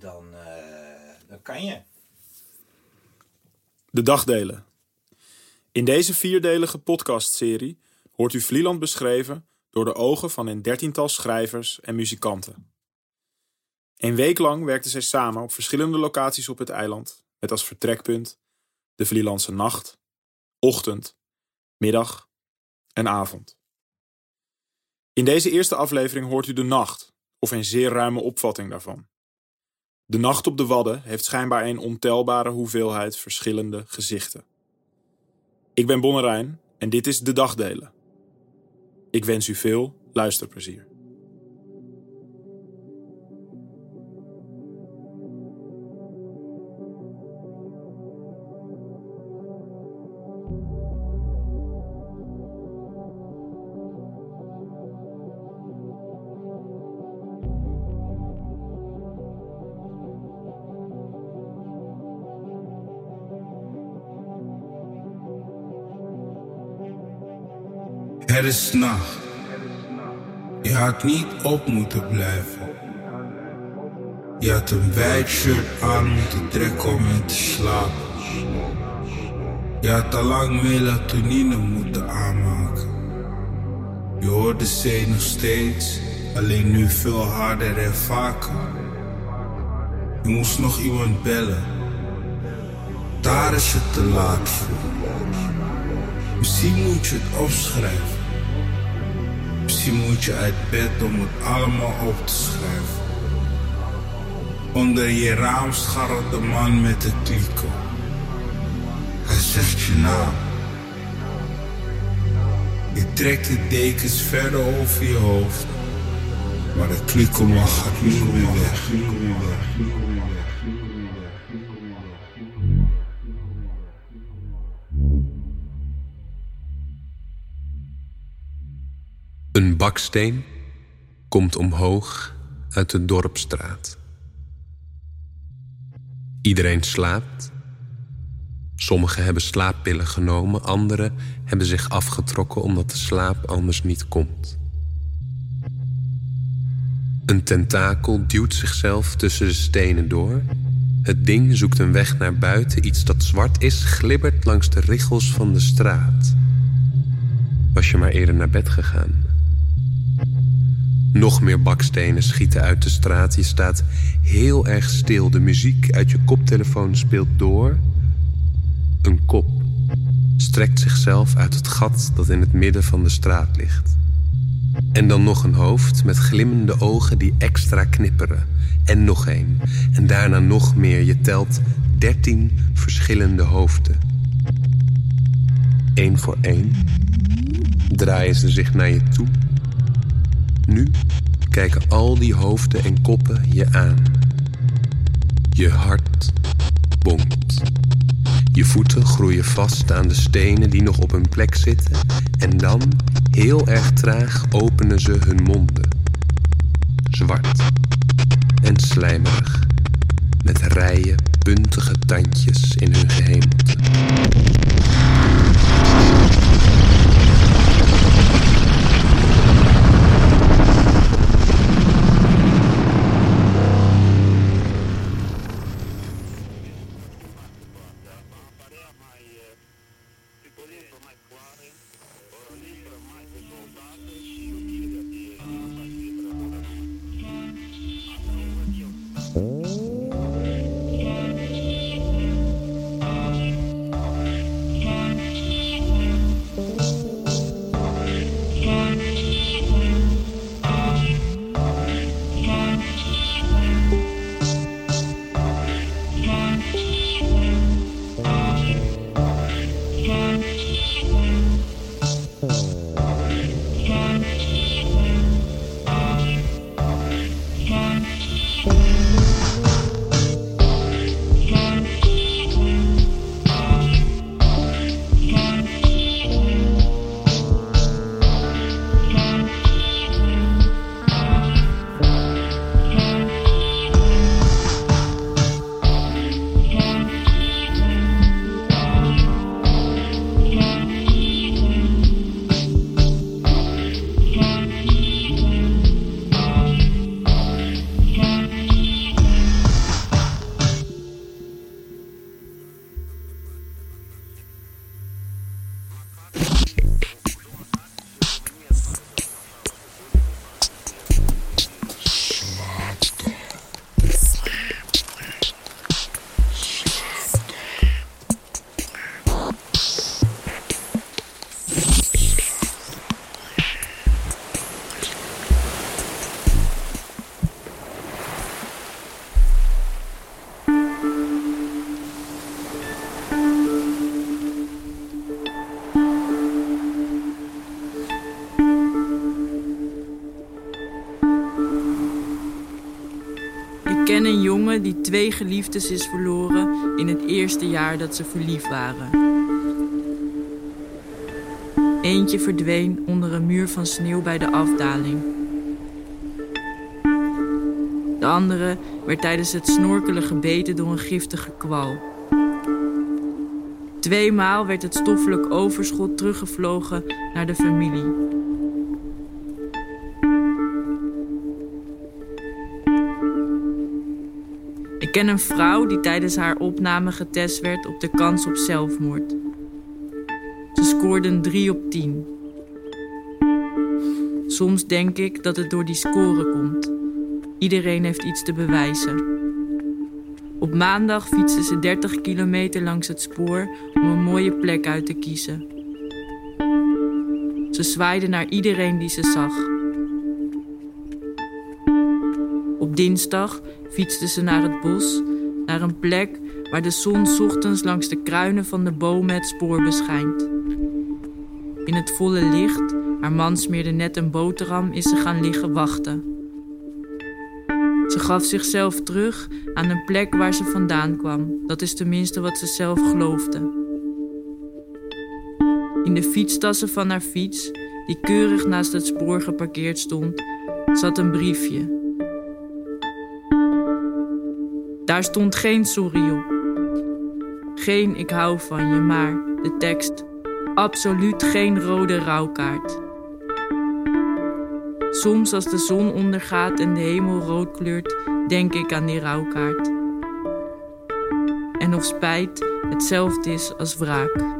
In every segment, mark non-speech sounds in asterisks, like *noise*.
dan, eh, dan kan je. De dagdelen. In deze vierdelige podcastserie hoort u Vlieland beschreven door de ogen van een dertiental schrijvers en muzikanten. Een week lang werkten zij samen op verschillende locaties op het eiland, met als vertrekpunt de Vlielandse nacht, ochtend, middag en avond. In deze eerste aflevering hoort u de nacht, of een zeer ruime opvatting daarvan. De nacht op de Wadden heeft schijnbaar een ontelbare hoeveelheid verschillende gezichten. Ik ben Bonnerijn en dit is De Dagdelen. Ik wens u veel luisterplezier. Het is nacht. Je had niet op moeten blijven. Je had een wijd shirt aan moeten trekken om in te slapen. Je had al lang melatonine moeten aanmaken. Je hoort de zee nog steeds, alleen nu veel harder en vaker. Je moest nog iemand bellen. Daar is het te laat voor. Misschien moet je het opschrijven. Misschien moet je uit bed om het allemaal op te schrijven. Onder je raam scharrelt de man met de kliko. Hij zegt je naam. Je trekt de dekens verder over je hoofd. Maar de kliko mag niet meer weg. Een baksteen komt omhoog uit de dorpstraat. Iedereen slaapt. Sommigen hebben slaappillen genomen, anderen hebben zich afgetrokken omdat de slaap anders niet komt. Een tentakel duwt zichzelf tussen de stenen door. Het ding zoekt een weg naar buiten. Iets dat zwart is, glibbert langs de richels van de straat. Was je maar eerder naar bed gegaan? Nog meer bakstenen schieten uit de straat. Je staat heel erg stil. De muziek uit je koptelefoon speelt door. Een kop strekt zichzelf uit het gat dat in het midden van de straat ligt. En dan nog een hoofd met glimmende ogen die extra knipperen. En nog één. En daarna nog meer. Je telt dertien verschillende hoofden. Eén voor één draaien ze zich naar je toe nu kijken al die hoofden en koppen je aan. Je hart bonkt. Je voeten groeien vast aan de stenen die nog op hun plek zitten. En dan, heel erg traag, openen ze hun monden. Zwart en slijmerig. Met rijen puntige tandjes in hun gehemelte. Die twee geliefdes is verloren in het eerste jaar dat ze verliefd waren. Eentje verdween onder een muur van sneeuw bij de afdaling. De andere werd tijdens het snorkelen gebeten door een giftige kwal. Tweemaal werd het stoffelijk overschot teruggevlogen naar de familie. Ik ken een vrouw die tijdens haar opname getest werd op de kans op zelfmoord. Ze scoorde een 3 op 10. Soms denk ik dat het door die score komt. Iedereen heeft iets te bewijzen. Op maandag fietste ze 30 kilometer langs het spoor om een mooie plek uit te kiezen. Ze zwaaide naar iedereen die ze zag. Dinsdag fietste ze naar het bos, naar een plek waar de zon ochtends langs de kruinen van de bomen het spoor beschijnt. In het volle licht, haar man smeerde net een boterham, is ze gaan liggen wachten. Ze gaf zichzelf terug aan een plek waar ze vandaan kwam. Dat is tenminste wat ze zelf geloofde. In de fietstassen van haar fiets, die keurig naast het spoor geparkeerd stond, zat een briefje. Daar stond geen sorry op. Geen ik hou van je, maar de tekst. Absoluut geen rode rouwkaart. Soms als de zon ondergaat en de hemel rood kleurt, denk ik aan die rouwkaart. En of spijt hetzelfde is als wraak.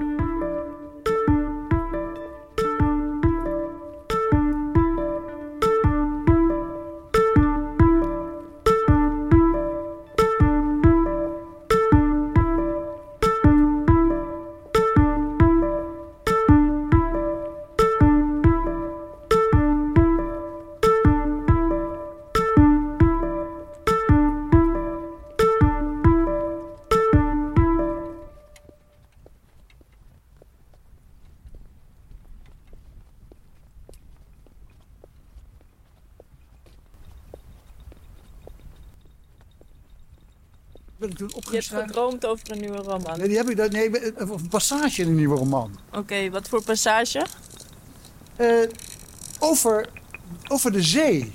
Hebt gedroomd over een nieuwe roman. Nee, die heb ik, dat- nee, een een passage in een nieuwe roman. Oké, wat voor passage? Eh, over, over de zee.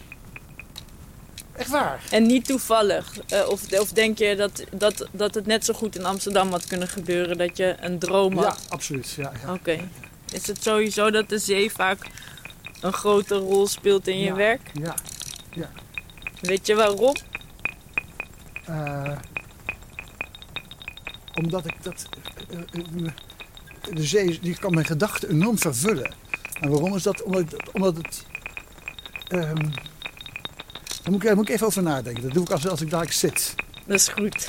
Echt waar. En niet toevallig. Eh, of, of denk je dat, dat, dat het net zo goed in Amsterdam had kunnen gebeuren dat je een droom had? Ja, absoluut. Ja, ja. Oké. Is het sowieso dat de zee vaak een grote rol speelt in je Ja. werk? ja. Weet je waarom? Eh, omdat ik dat... eh, eh, de zee die kan mijn gedachten enorm vervullen. En waarom is dat? Omdat, omdat het... daar moet ik, daar moet ik even over nadenken. Dat doe ik als, als ik daar zit. Dat is goed.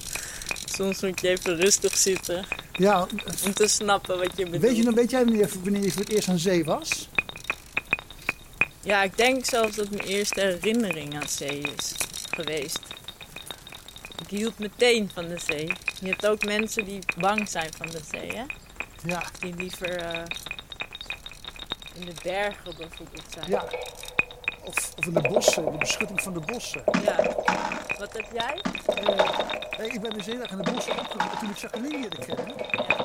*laughs* Soms moet je even rustig zitten Ja, om te snappen wat je bedoelt. weet, je, nog- weet jij wanneer, wanneer je voor het eerst aan zee was? Ja, ik denk zelfs dat mijn eerste herinnering aan zee is geweest. Ik hield meteen van de zee. Je hebt ook mensen die bang zijn van de zee, hè? Ja, Die liever eh, in de bergen bijvoorbeeld zijn. ja. Of, of in de bossen, de beschutting van de bossen. Ja. Wat heb jij? Hey, ik ben dus heel erg in de bossen opgegroeid toen ik Jacqueline leerde kennen. Hans,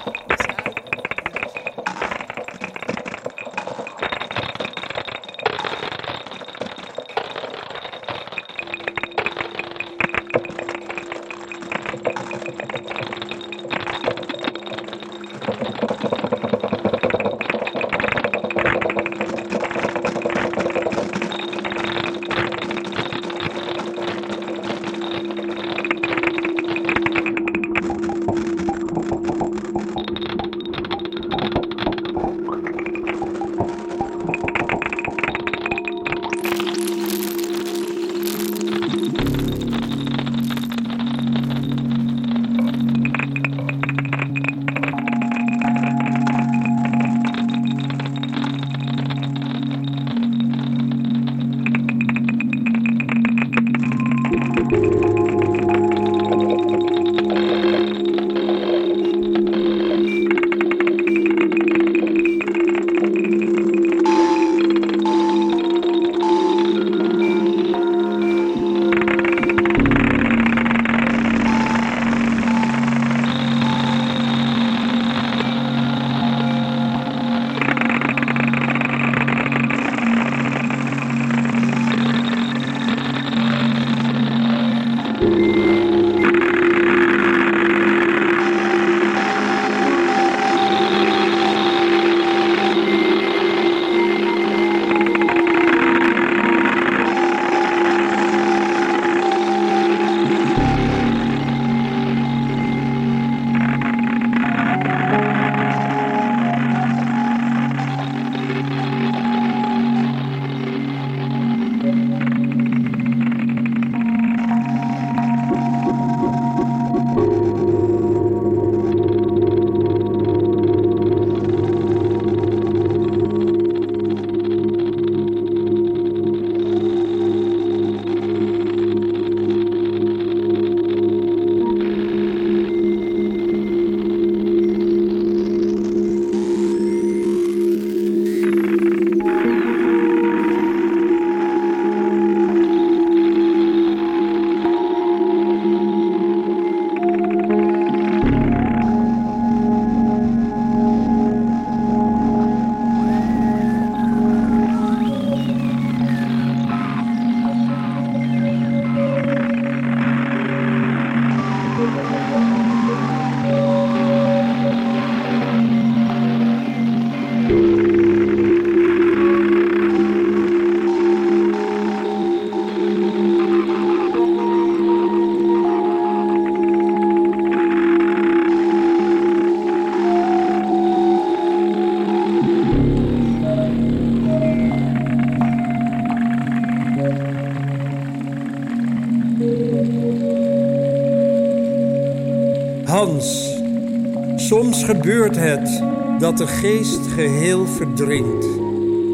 gebeurt het dat de geest geheel verdrinkt.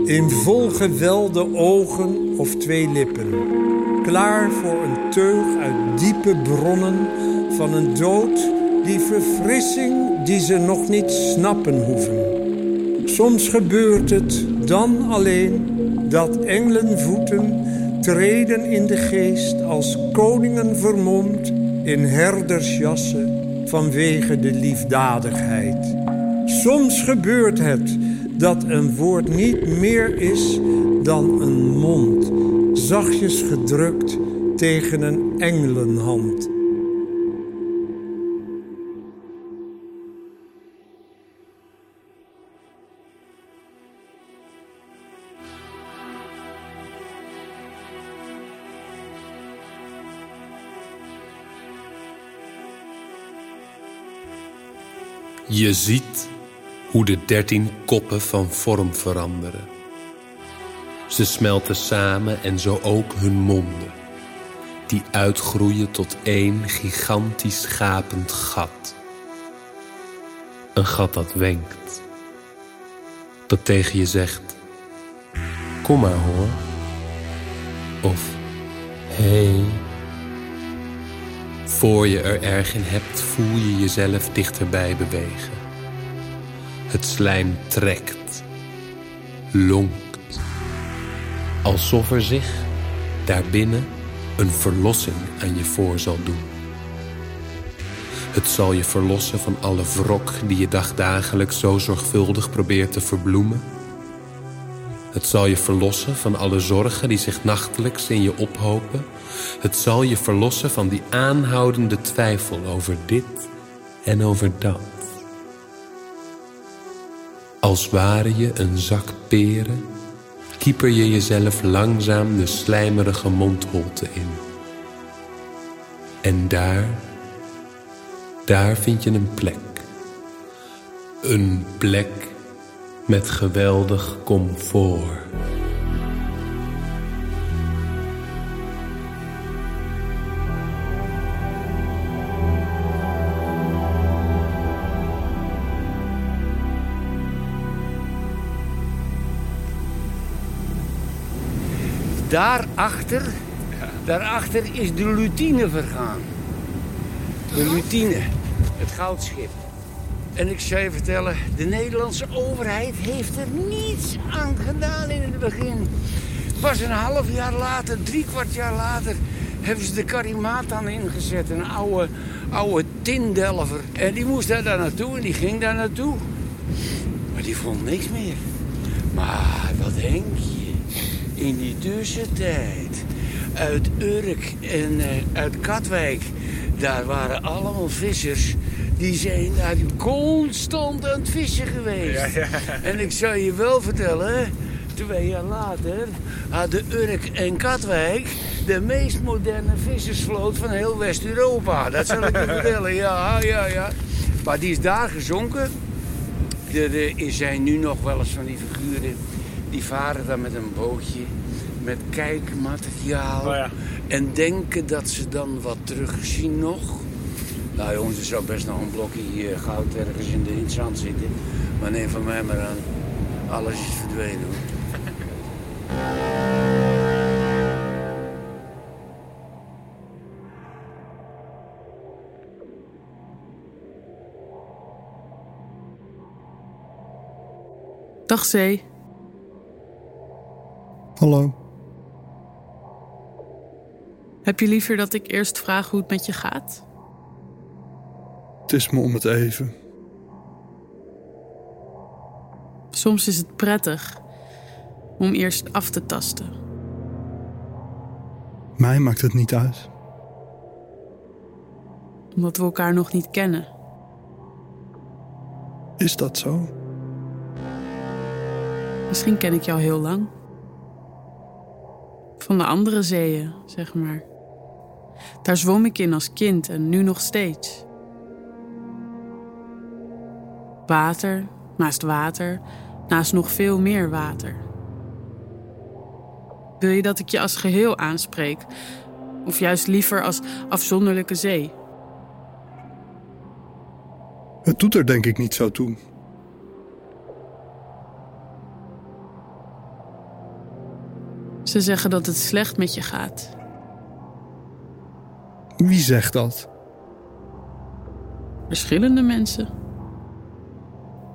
In vol gewelde ogen of twee lippen. Klaar voor een teug uit diepe bronnen van een dood die verfrissing die ze nog niet snappen hoeven. Soms gebeurt het dan alleen dat engelenvoeten treden in de geest als koningen vermomd in herdersjassen vanwege de liefdadigheid. Soms gebeurt het dat een woord niet meer is dan een mond, zachtjes gedrukt tegen een engelenhand. Je ziet hoe de dertien koppen van vorm veranderen. Ze smelten samen en zo ook hun monden, die uitgroeien tot één gigantisch gapend gat. Een gat dat wenkt, dat tegen je zegt: Kom maar hoor. Of hé. Hey. Voor je er erg in hebt, voel je jezelf dichterbij bewegen. Het slijm trekt, lonkt, alsof er zich daarbinnen een verlossing aan je voor zal doen. Het zal je verlossen van alle wrok die je dagdagelijks zo zorgvuldig probeert te verbloemen. Het zal je verlossen van alle zorgen die zich nachtelijks in je ophopen. Het zal je verlossen van die aanhoudende twijfel over dit en over dat. Als ware je een zak peren, kieper je jezelf langzaam de slijmerige mondholte in. En daar, daar vind je een plek. Een plek met geweldig comfort. Daarachter, daarachter is de lutine vergaan. De lutine, het goudschip. En ik zou je vertellen, de Nederlandse overheid heeft er niets aan gedaan in het begin. Pas een half jaar later, drie kwart jaar later, hebben ze de Karimatan ingezet. Een oude, oude tindelver. En die moest daar, naartoe en die ging daar naartoe. Maar die vond niks meer. Maar wat denk je? In die tussentijd uit Urk en eh, uit Katwijk. Daar waren allemaal vissers. Die zijn daar constant aan het vissen geweest. En ik zou je wel vertellen, twee jaar later hadden Urk en Katwijk de meest moderne vissersvloot van heel West-Europa. Dat zal ik je *laughs* vertellen, ja, ja, ja. Maar die is daar gezonken. Er zijn nu nog wel eens van die figuren die varen dan met een bootje met kijkmateriaal Oh ja. en denken dat ze dan wat terugzien nog. Nou jongens, er zou best nog een blokje eh, goud ergens in, de, in het zand zitten. Maar neem van mij maar aan, alles is verdwenen. hoor. Dag Zee. Hallo. Heb je liever dat ik eerst vraag hoe het met je gaat? Het is me om het even. Soms is het prettig om eerst af te tasten. Mij maakt het niet uit. Omdat we elkaar nog niet kennen. Is dat zo? Misschien ken ik jou heel lang. Van de andere zeeën, zeg maar. Daar zwom ik in als kind en nu nog steeds. Water, naast water, naast nog veel meer water. Wil je dat ik je als geheel aanspreek? Of juist liever als afzonderlijke zee? Het doet er denk ik niet zo toe. Ze zeggen dat het slecht met je gaat. Wie zegt dat? Verschillende mensen.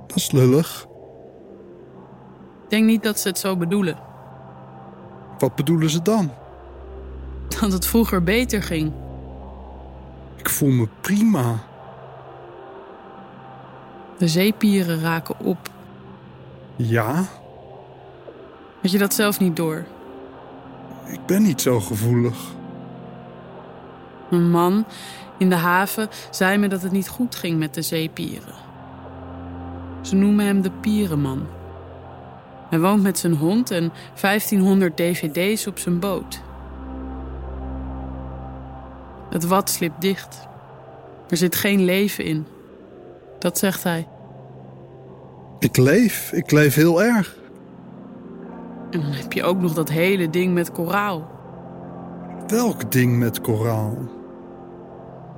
Dat is lullig. Ik denk niet dat ze het zo bedoelen. Wat bedoelen ze dan? Dat het vroeger beter ging. Ik voel me prima. De zeepieren raken op. Ja, Had je dat zelf niet door? ik ben niet zo gevoelig. Een man in de haven zei me dat het niet goed ging met de zeepieren. Ze noemen hem de pierenman. Hij woont met zijn hond en 1500 dvd's op zijn boot. Het wat slipt dicht. Er zit geen leven in. Dat zegt hij. Ik leef, ik leef heel erg. En dan heb je ook nog dat hele ding met koraal. Welk ding met koraal?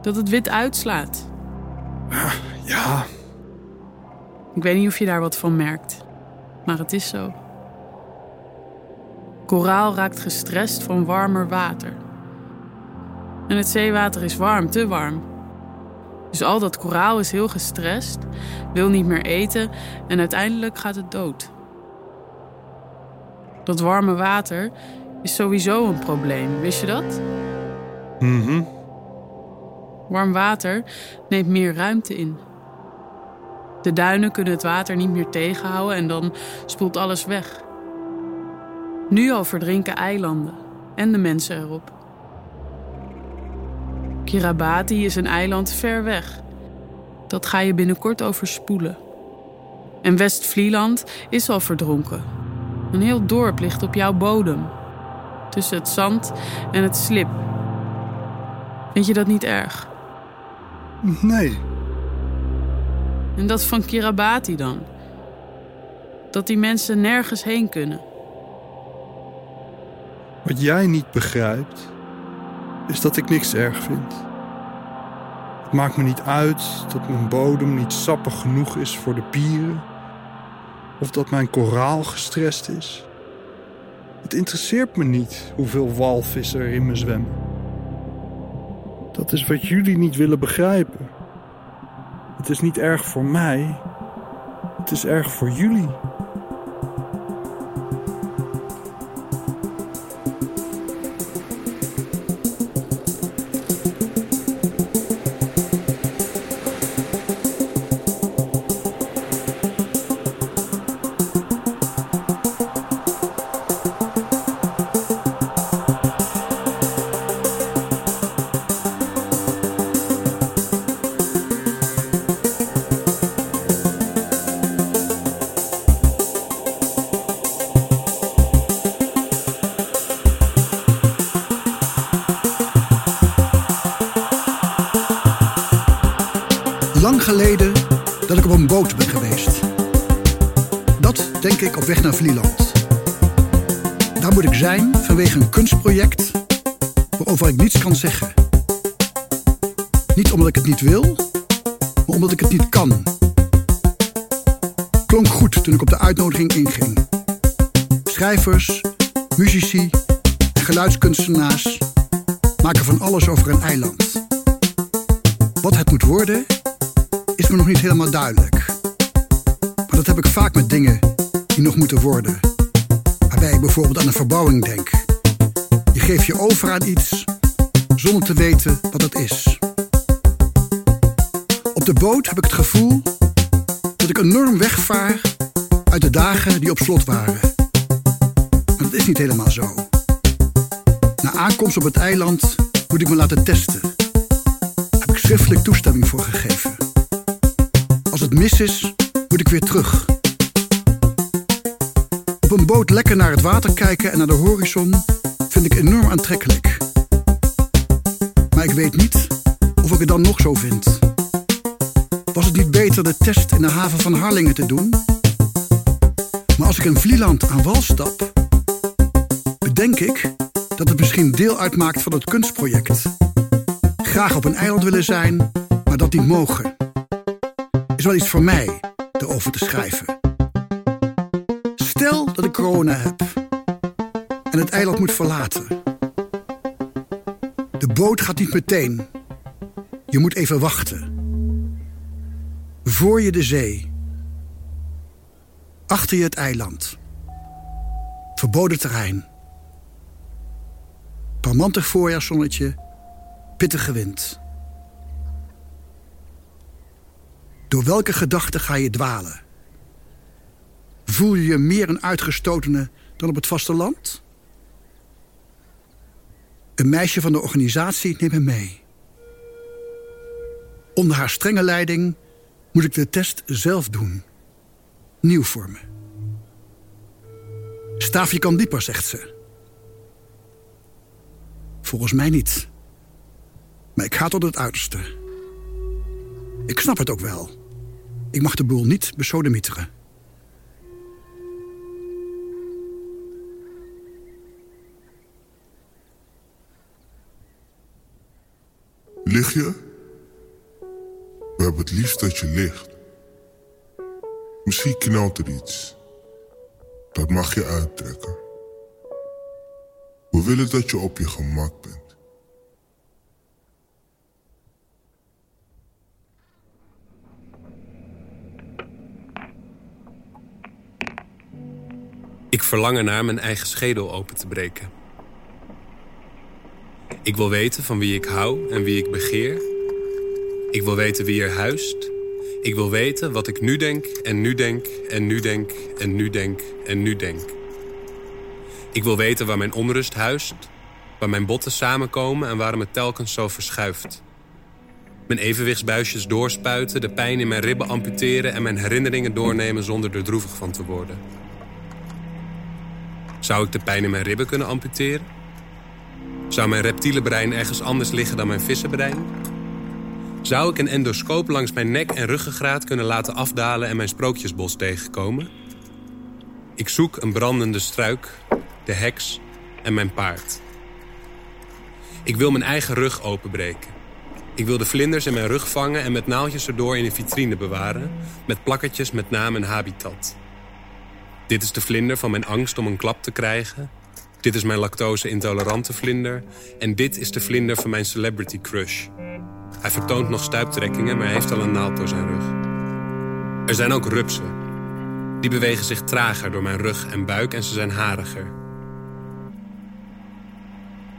Dat het wit uitslaat. Ja, Ik weet niet of je daar wat van merkt, maar het is zo. Koraal raakt gestrest van warmer water. En het zeewater is warm, te warm. Dus al dat koraal is heel gestrest, wil niet meer eten en uiteindelijk gaat het dood. Dat warme water is sowieso een probleem, wist je dat? mhm. Warm water neemt meer ruimte in. De duinen kunnen het water niet meer tegenhouden en dan spoelt alles weg. Nu al verdrinken eilanden en de mensen erop. Kiribati is een eiland ver weg. Dat ga je binnenkort overspoelen. En West-Vlieland is al verdronken. Een heel dorp ligt op jouw bodem. Tussen het zand en het slip. Vind je dat niet erg? Nee, En dat van Kiribati dan? Dat die mensen nergens heen kunnen. wat jij niet begrijpt, is dat ik niks erg vind. Het maakt me niet uit dat mijn bodem niet sappig genoeg is voor de pieren, of dat mijn koraal gestrest is. Het interesseert me niet hoeveel walvissen er in me zwemmen. Dat is wat jullie niet willen begrijpen. Het is niet erg voor mij, het is erg voor jullie. Daar moet ik zijn vanwege een kunstproject waarover ik niets kan zeggen. Niet omdat ik het niet wil, maar omdat ik het niet kan. Klonk goed toen ik op de uitnodiging inging. Schrijvers, muzici en geluidskunstenaars maken van alles over een eiland. Wat het moet worden, is me nog niet helemaal duidelijk. Maar dat heb ik vaak met dingen die nog moeten worden. Waarbij ik bijvoorbeeld aan een verbouwing denk. Je geeft je over aan iets zonder te weten wat het is. Op de boot heb ik het gevoel dat ik enorm wegvaar uit de dagen die op slot waren. Maar dat is niet helemaal zo. Na aankomst op het eiland moet ik me laten testen. Heb ik schriftelijk toestemming voor gegeven. Als het mis is, moet ik weer terug. Op een boot lekker naar het water kijken en naar de horizon vind ik enorm aantrekkelijk. Maar ik weet niet of ik het dan nog zo vind. Was het niet beter de test in de haven van Harlingen te doen? Maar als ik in Vlieland aan wal stap, bedenk ik dat het misschien deel uitmaakt van het kunstproject. Graag op een eiland willen zijn, maar dat niet mogen. Is wel iets voor mij erover te schrijven. Corona heb en het eiland moet verlaten. De boot gaat niet meteen. Je moet even wachten. Voor je de zee. Achter je het eiland. Verboden terrein. Parmantig voorjaarszonnetje. Pittige wind. Door welke gedachte ga je dwalen? Voel je je meer een uitgestotene dan op het vasteland? Een meisje van de organisatie neemt me mee. Onder haar strenge leiding moet ik de test zelf doen. Nieuw voor me. Staafje kan dieper, zegt ze. Volgens mij niet. Maar ik ga tot het uiterste. Ik snap het ook wel. Ik mag de boel niet besodemieteren. We hebben het liefst dat je ligt. Misschien knalt er iets. Dat mag je uittrekken. We willen dat je op je gemak bent. Ik verlang ernaar mijn eigen schedel open te breken. Ik wil weten van wie ik hou en wie ik begeer. Ik wil weten wie er huist. Ik wil weten wat ik nu denk en nu denk en nu denk en nu denk en nu denk. Ik wil weten waar mijn onrust huist, waar mijn botten samenkomen en waarom het telkens zo verschuift. Mijn evenwichtsbuisjes doorspuiten, de pijn in mijn ribben amputeren en mijn herinneringen doornemen zonder er droevig van te worden. Zou ik de pijn in mijn ribben kunnen amputeren? Zou mijn reptiele brein ergens anders liggen dan mijn vissenbrein? Zou ik een endoscoop langs mijn nek en ruggengraat kunnen laten afdalen en mijn sprookjesbos tegenkomen? Ik zoek een brandende struik, de heks en mijn paard. Ik wil mijn eigen rug openbreken. Ik wil de vlinders in mijn rug vangen en met naaldjes erdoor in een vitrine bewaren, met plakketjes met naam en habitat. Dit is de vlinder van mijn angst om een klap te krijgen. Dit is mijn lactose-intolerante vlinder. En dit is de vlinder van mijn celebrity crush. Hij vertoont nog stuiptrekkingen, maar hij heeft al een naald door zijn rug. Er zijn ook rupsen. Die bewegen zich trager door mijn rug en buik en ze zijn hariger.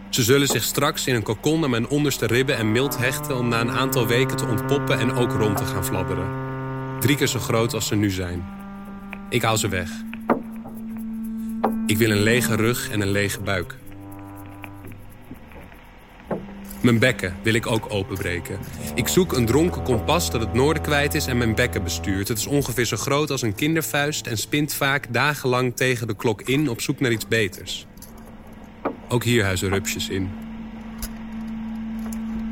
Ze zullen zich straks in een kokon aan mijn onderste ribben en mild hechten... om na een aantal weken te ontpoppen en ook rond te gaan fladderen. Drie keer zo groot als ze nu zijn. Ik haal ze weg. Ik wil een lege rug en een lege buik. Mijn bekken wil ik ook openbreken. Ik zoek een dronken kompas dat het noorden kwijt is en mijn bekken bestuurt. Het is ongeveer zo groot als een kindervuist en spint vaak dagenlang tegen de klok in op zoek naar iets beters. Ook hier huizen rupsjes in.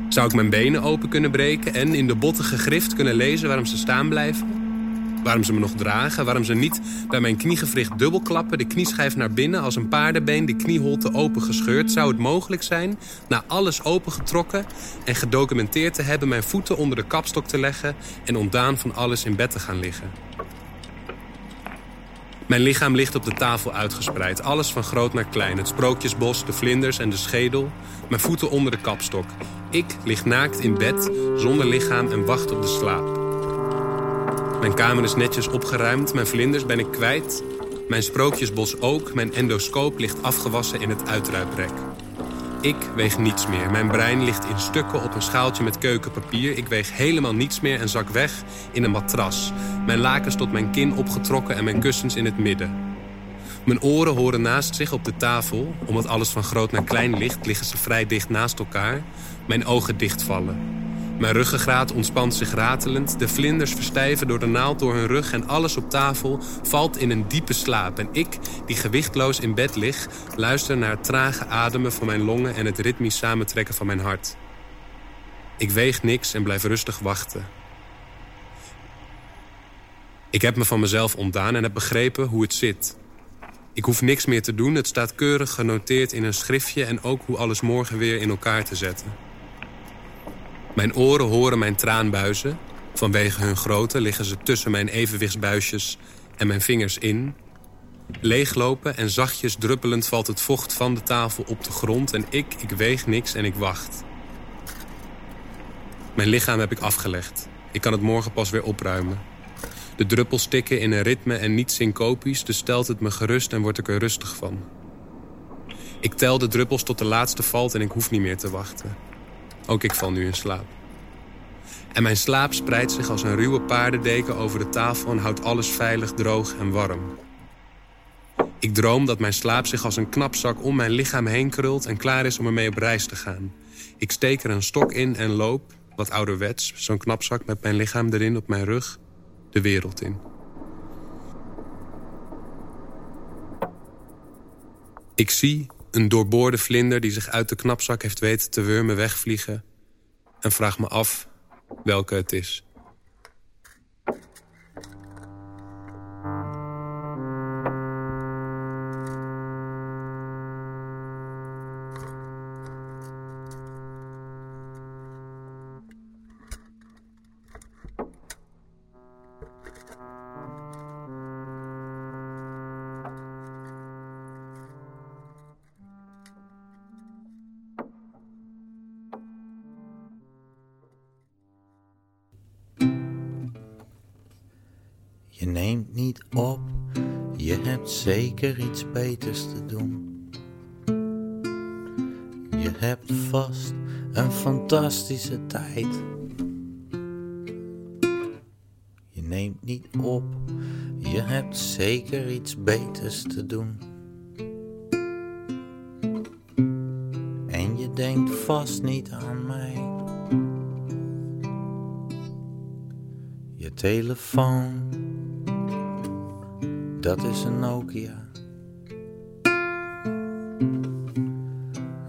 Zou ik mijn benen open kunnen breken en in de bottige grift kunnen lezen waarom ze staan blijven? Waarom ze me nog dragen, waarom ze niet bij mijn kniegewricht dubbelklappen, de knieschijf naar binnen als een paardenbeen, de knieholte opengescheurd. Zou het mogelijk zijn, na alles opengetrokken en gedocumenteerd te hebben, mijn voeten onder de kapstok te leggen en ontdaan van alles in bed te gaan liggen? Mijn lichaam ligt op de tafel uitgespreid. Alles van groot naar klein. Het sprookjesbos, de vlinders en de schedel. Mijn voeten onder de kapstok. Ik lig naakt in bed, zonder lichaam en wacht op de slaap. Mijn kamer is netjes opgeruimd. Mijn vlinders ben ik kwijt. Mijn sprookjesbos ook. Mijn endoscoop ligt afgewassen in het uitruiprek. Ik weeg niets meer. Mijn brein ligt in stukken op een schaaltje met keukenpapier. Ik weeg helemaal niets meer en zak weg in een matras. Mijn lakens tot mijn kin opgetrokken en mijn kussens in het midden. Mijn oren horen naast zich op de tafel. Omdat alles van groot naar klein ligt, liggen ze vrij dicht naast elkaar. Mijn ogen dichtvallen. Mijn ruggengraat ontspant zich ratelend. De vlinders verstijven door de naald door hun rug en alles op tafel valt in een diepe slaap. En ik, die gewichtloos in bed lig, luister naar het trage ademen van mijn longen en het ritmisch samentrekken van mijn hart. Ik weeg niks en blijf rustig wachten. Ik heb me van mezelf ontdaan en heb begrepen hoe het zit. Ik hoef niks meer te doen, het staat keurig genoteerd in een schriftje... en ook hoe alles morgen weer in elkaar te zetten. Mijn oren horen mijn traanbuizen. Vanwege hun grootte liggen ze tussen mijn evenwichtsbuisjes en mijn vingers in. Leeglopen en zachtjes druppelend valt het vocht van de tafel op de grond... en ik, ik weeg niks en ik wacht. Mijn lichaam heb ik afgelegd. Ik kan het morgen pas weer opruimen. De druppels stikken in een ritme en niet syncopisch... dus stelt het me gerust en word ik er rustig van. Ik tel de druppels tot de laatste valt en ik hoef niet meer te wachten. Ook ik val nu in slaap. En mijn slaap spreidt zich als een ruwe paardendeken over de tafel... en houdt alles veilig, droog en warm. Ik droom dat mijn slaap zich als een knapzak om mijn lichaam heen krult... en klaar is om ermee op reis te gaan. Ik steek er een stok in en loop, wat ouderwets... zo'n knapzak met mijn lichaam erin op mijn rug, de wereld in. Ik zie een doorboorde vlinder die zich uit de knapzak heeft weten te wurmen wegvliegen... en vraag me af welke het is. Op, je hebt zeker iets beters te doen. Je hebt vast een fantastische tijd. Je neemt niet op, je hebt zeker iets beters te doen. En je denkt vast niet aan mij. Je telefoon dat is een Nokia.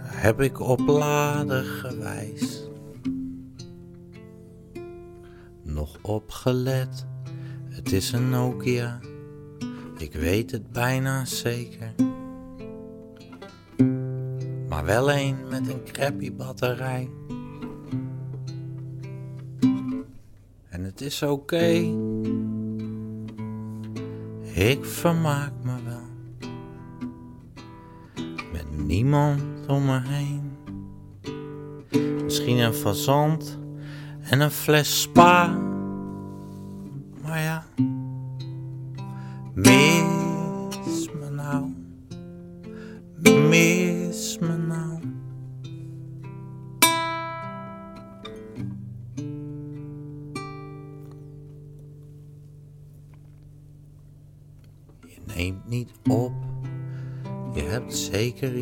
Heb ik op laden gewijs nog opgelet? Het is een Nokia, ik weet het bijna zeker. Maar wel een met een crappy batterij. En het is oké. Ik vermaak me wel met niemand om me heen. Misschien een fazant en een fles spa.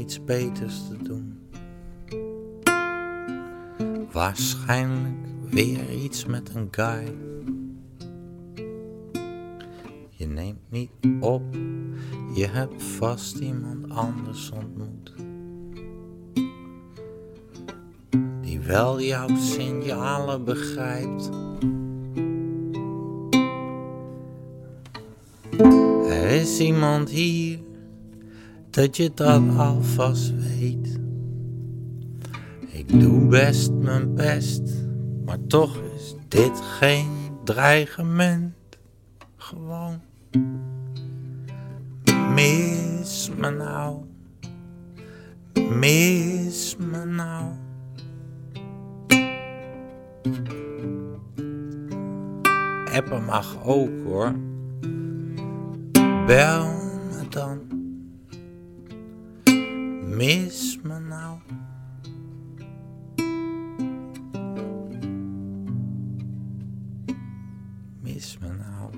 Iets beters te doen. Waarschijnlijk weer iets met een guy. Je neemt niet op, je hebt vast iemand anders ontmoet. Die wel jouw signalen begrijpt. Er is iemand hier, dat je dat alvast weet. Ik doe best mijn best, maar toch is dit geen dreigement. Gewoon mis me nou, mis me nou. Mag ook hoor. Bel me dan. Mis me nou. Mis me nou.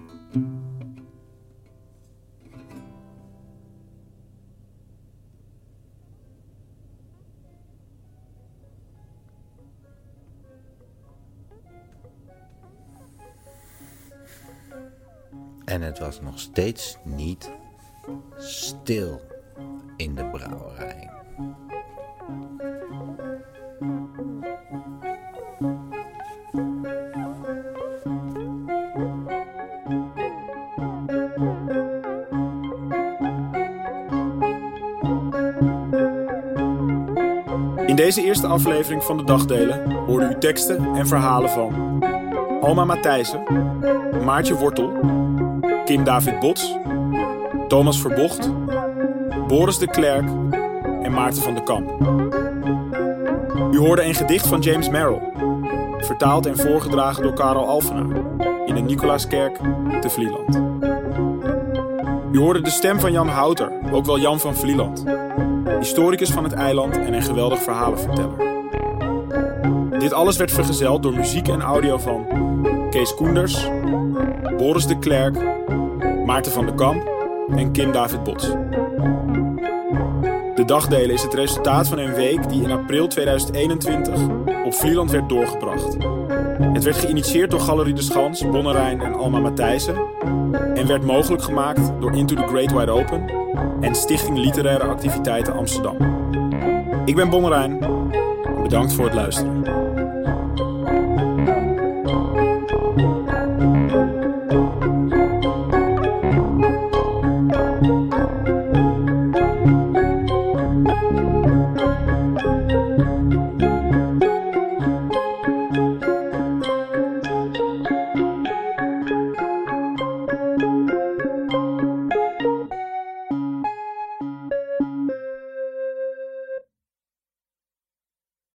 En het was nog steeds niet stil in de brouwerij. In deze eerste aflevering van de Dagdelen hoorde u teksten en verhalen van Alma Matthijssen, Maartje Wortel, Kim David Bots, Thomas Verbocht, Boris de Klerk en Maarten van de Kamp. U hoorde een gedicht van James Merrill, vertaald en voorgedragen door Karel Alfena in de Nicolaaskerk te Vlieland. U hoorde de stem van Jan Houter, ook wel Jan van Vlieland, historicus van het eiland en een geweldig verhalenverteller. Dit alles werd vergezeld door muziek en audio van Kees Koenders, Boris de Klerk, Maarten van de Kamp en Kim David Bots. De dagdelen is het resultaat van een week die in april 2021 op Vlieland werd doorgebracht. Het werd geïnitieerd door Galerie de Schans, Bonnerijn en Alma Matthijssen en werd mogelijk gemaakt door Into the Great Wide Open en Stichting Literaire Activiteiten Amsterdam. Ik ben Bonnerijn. Bedankt voor het luisteren.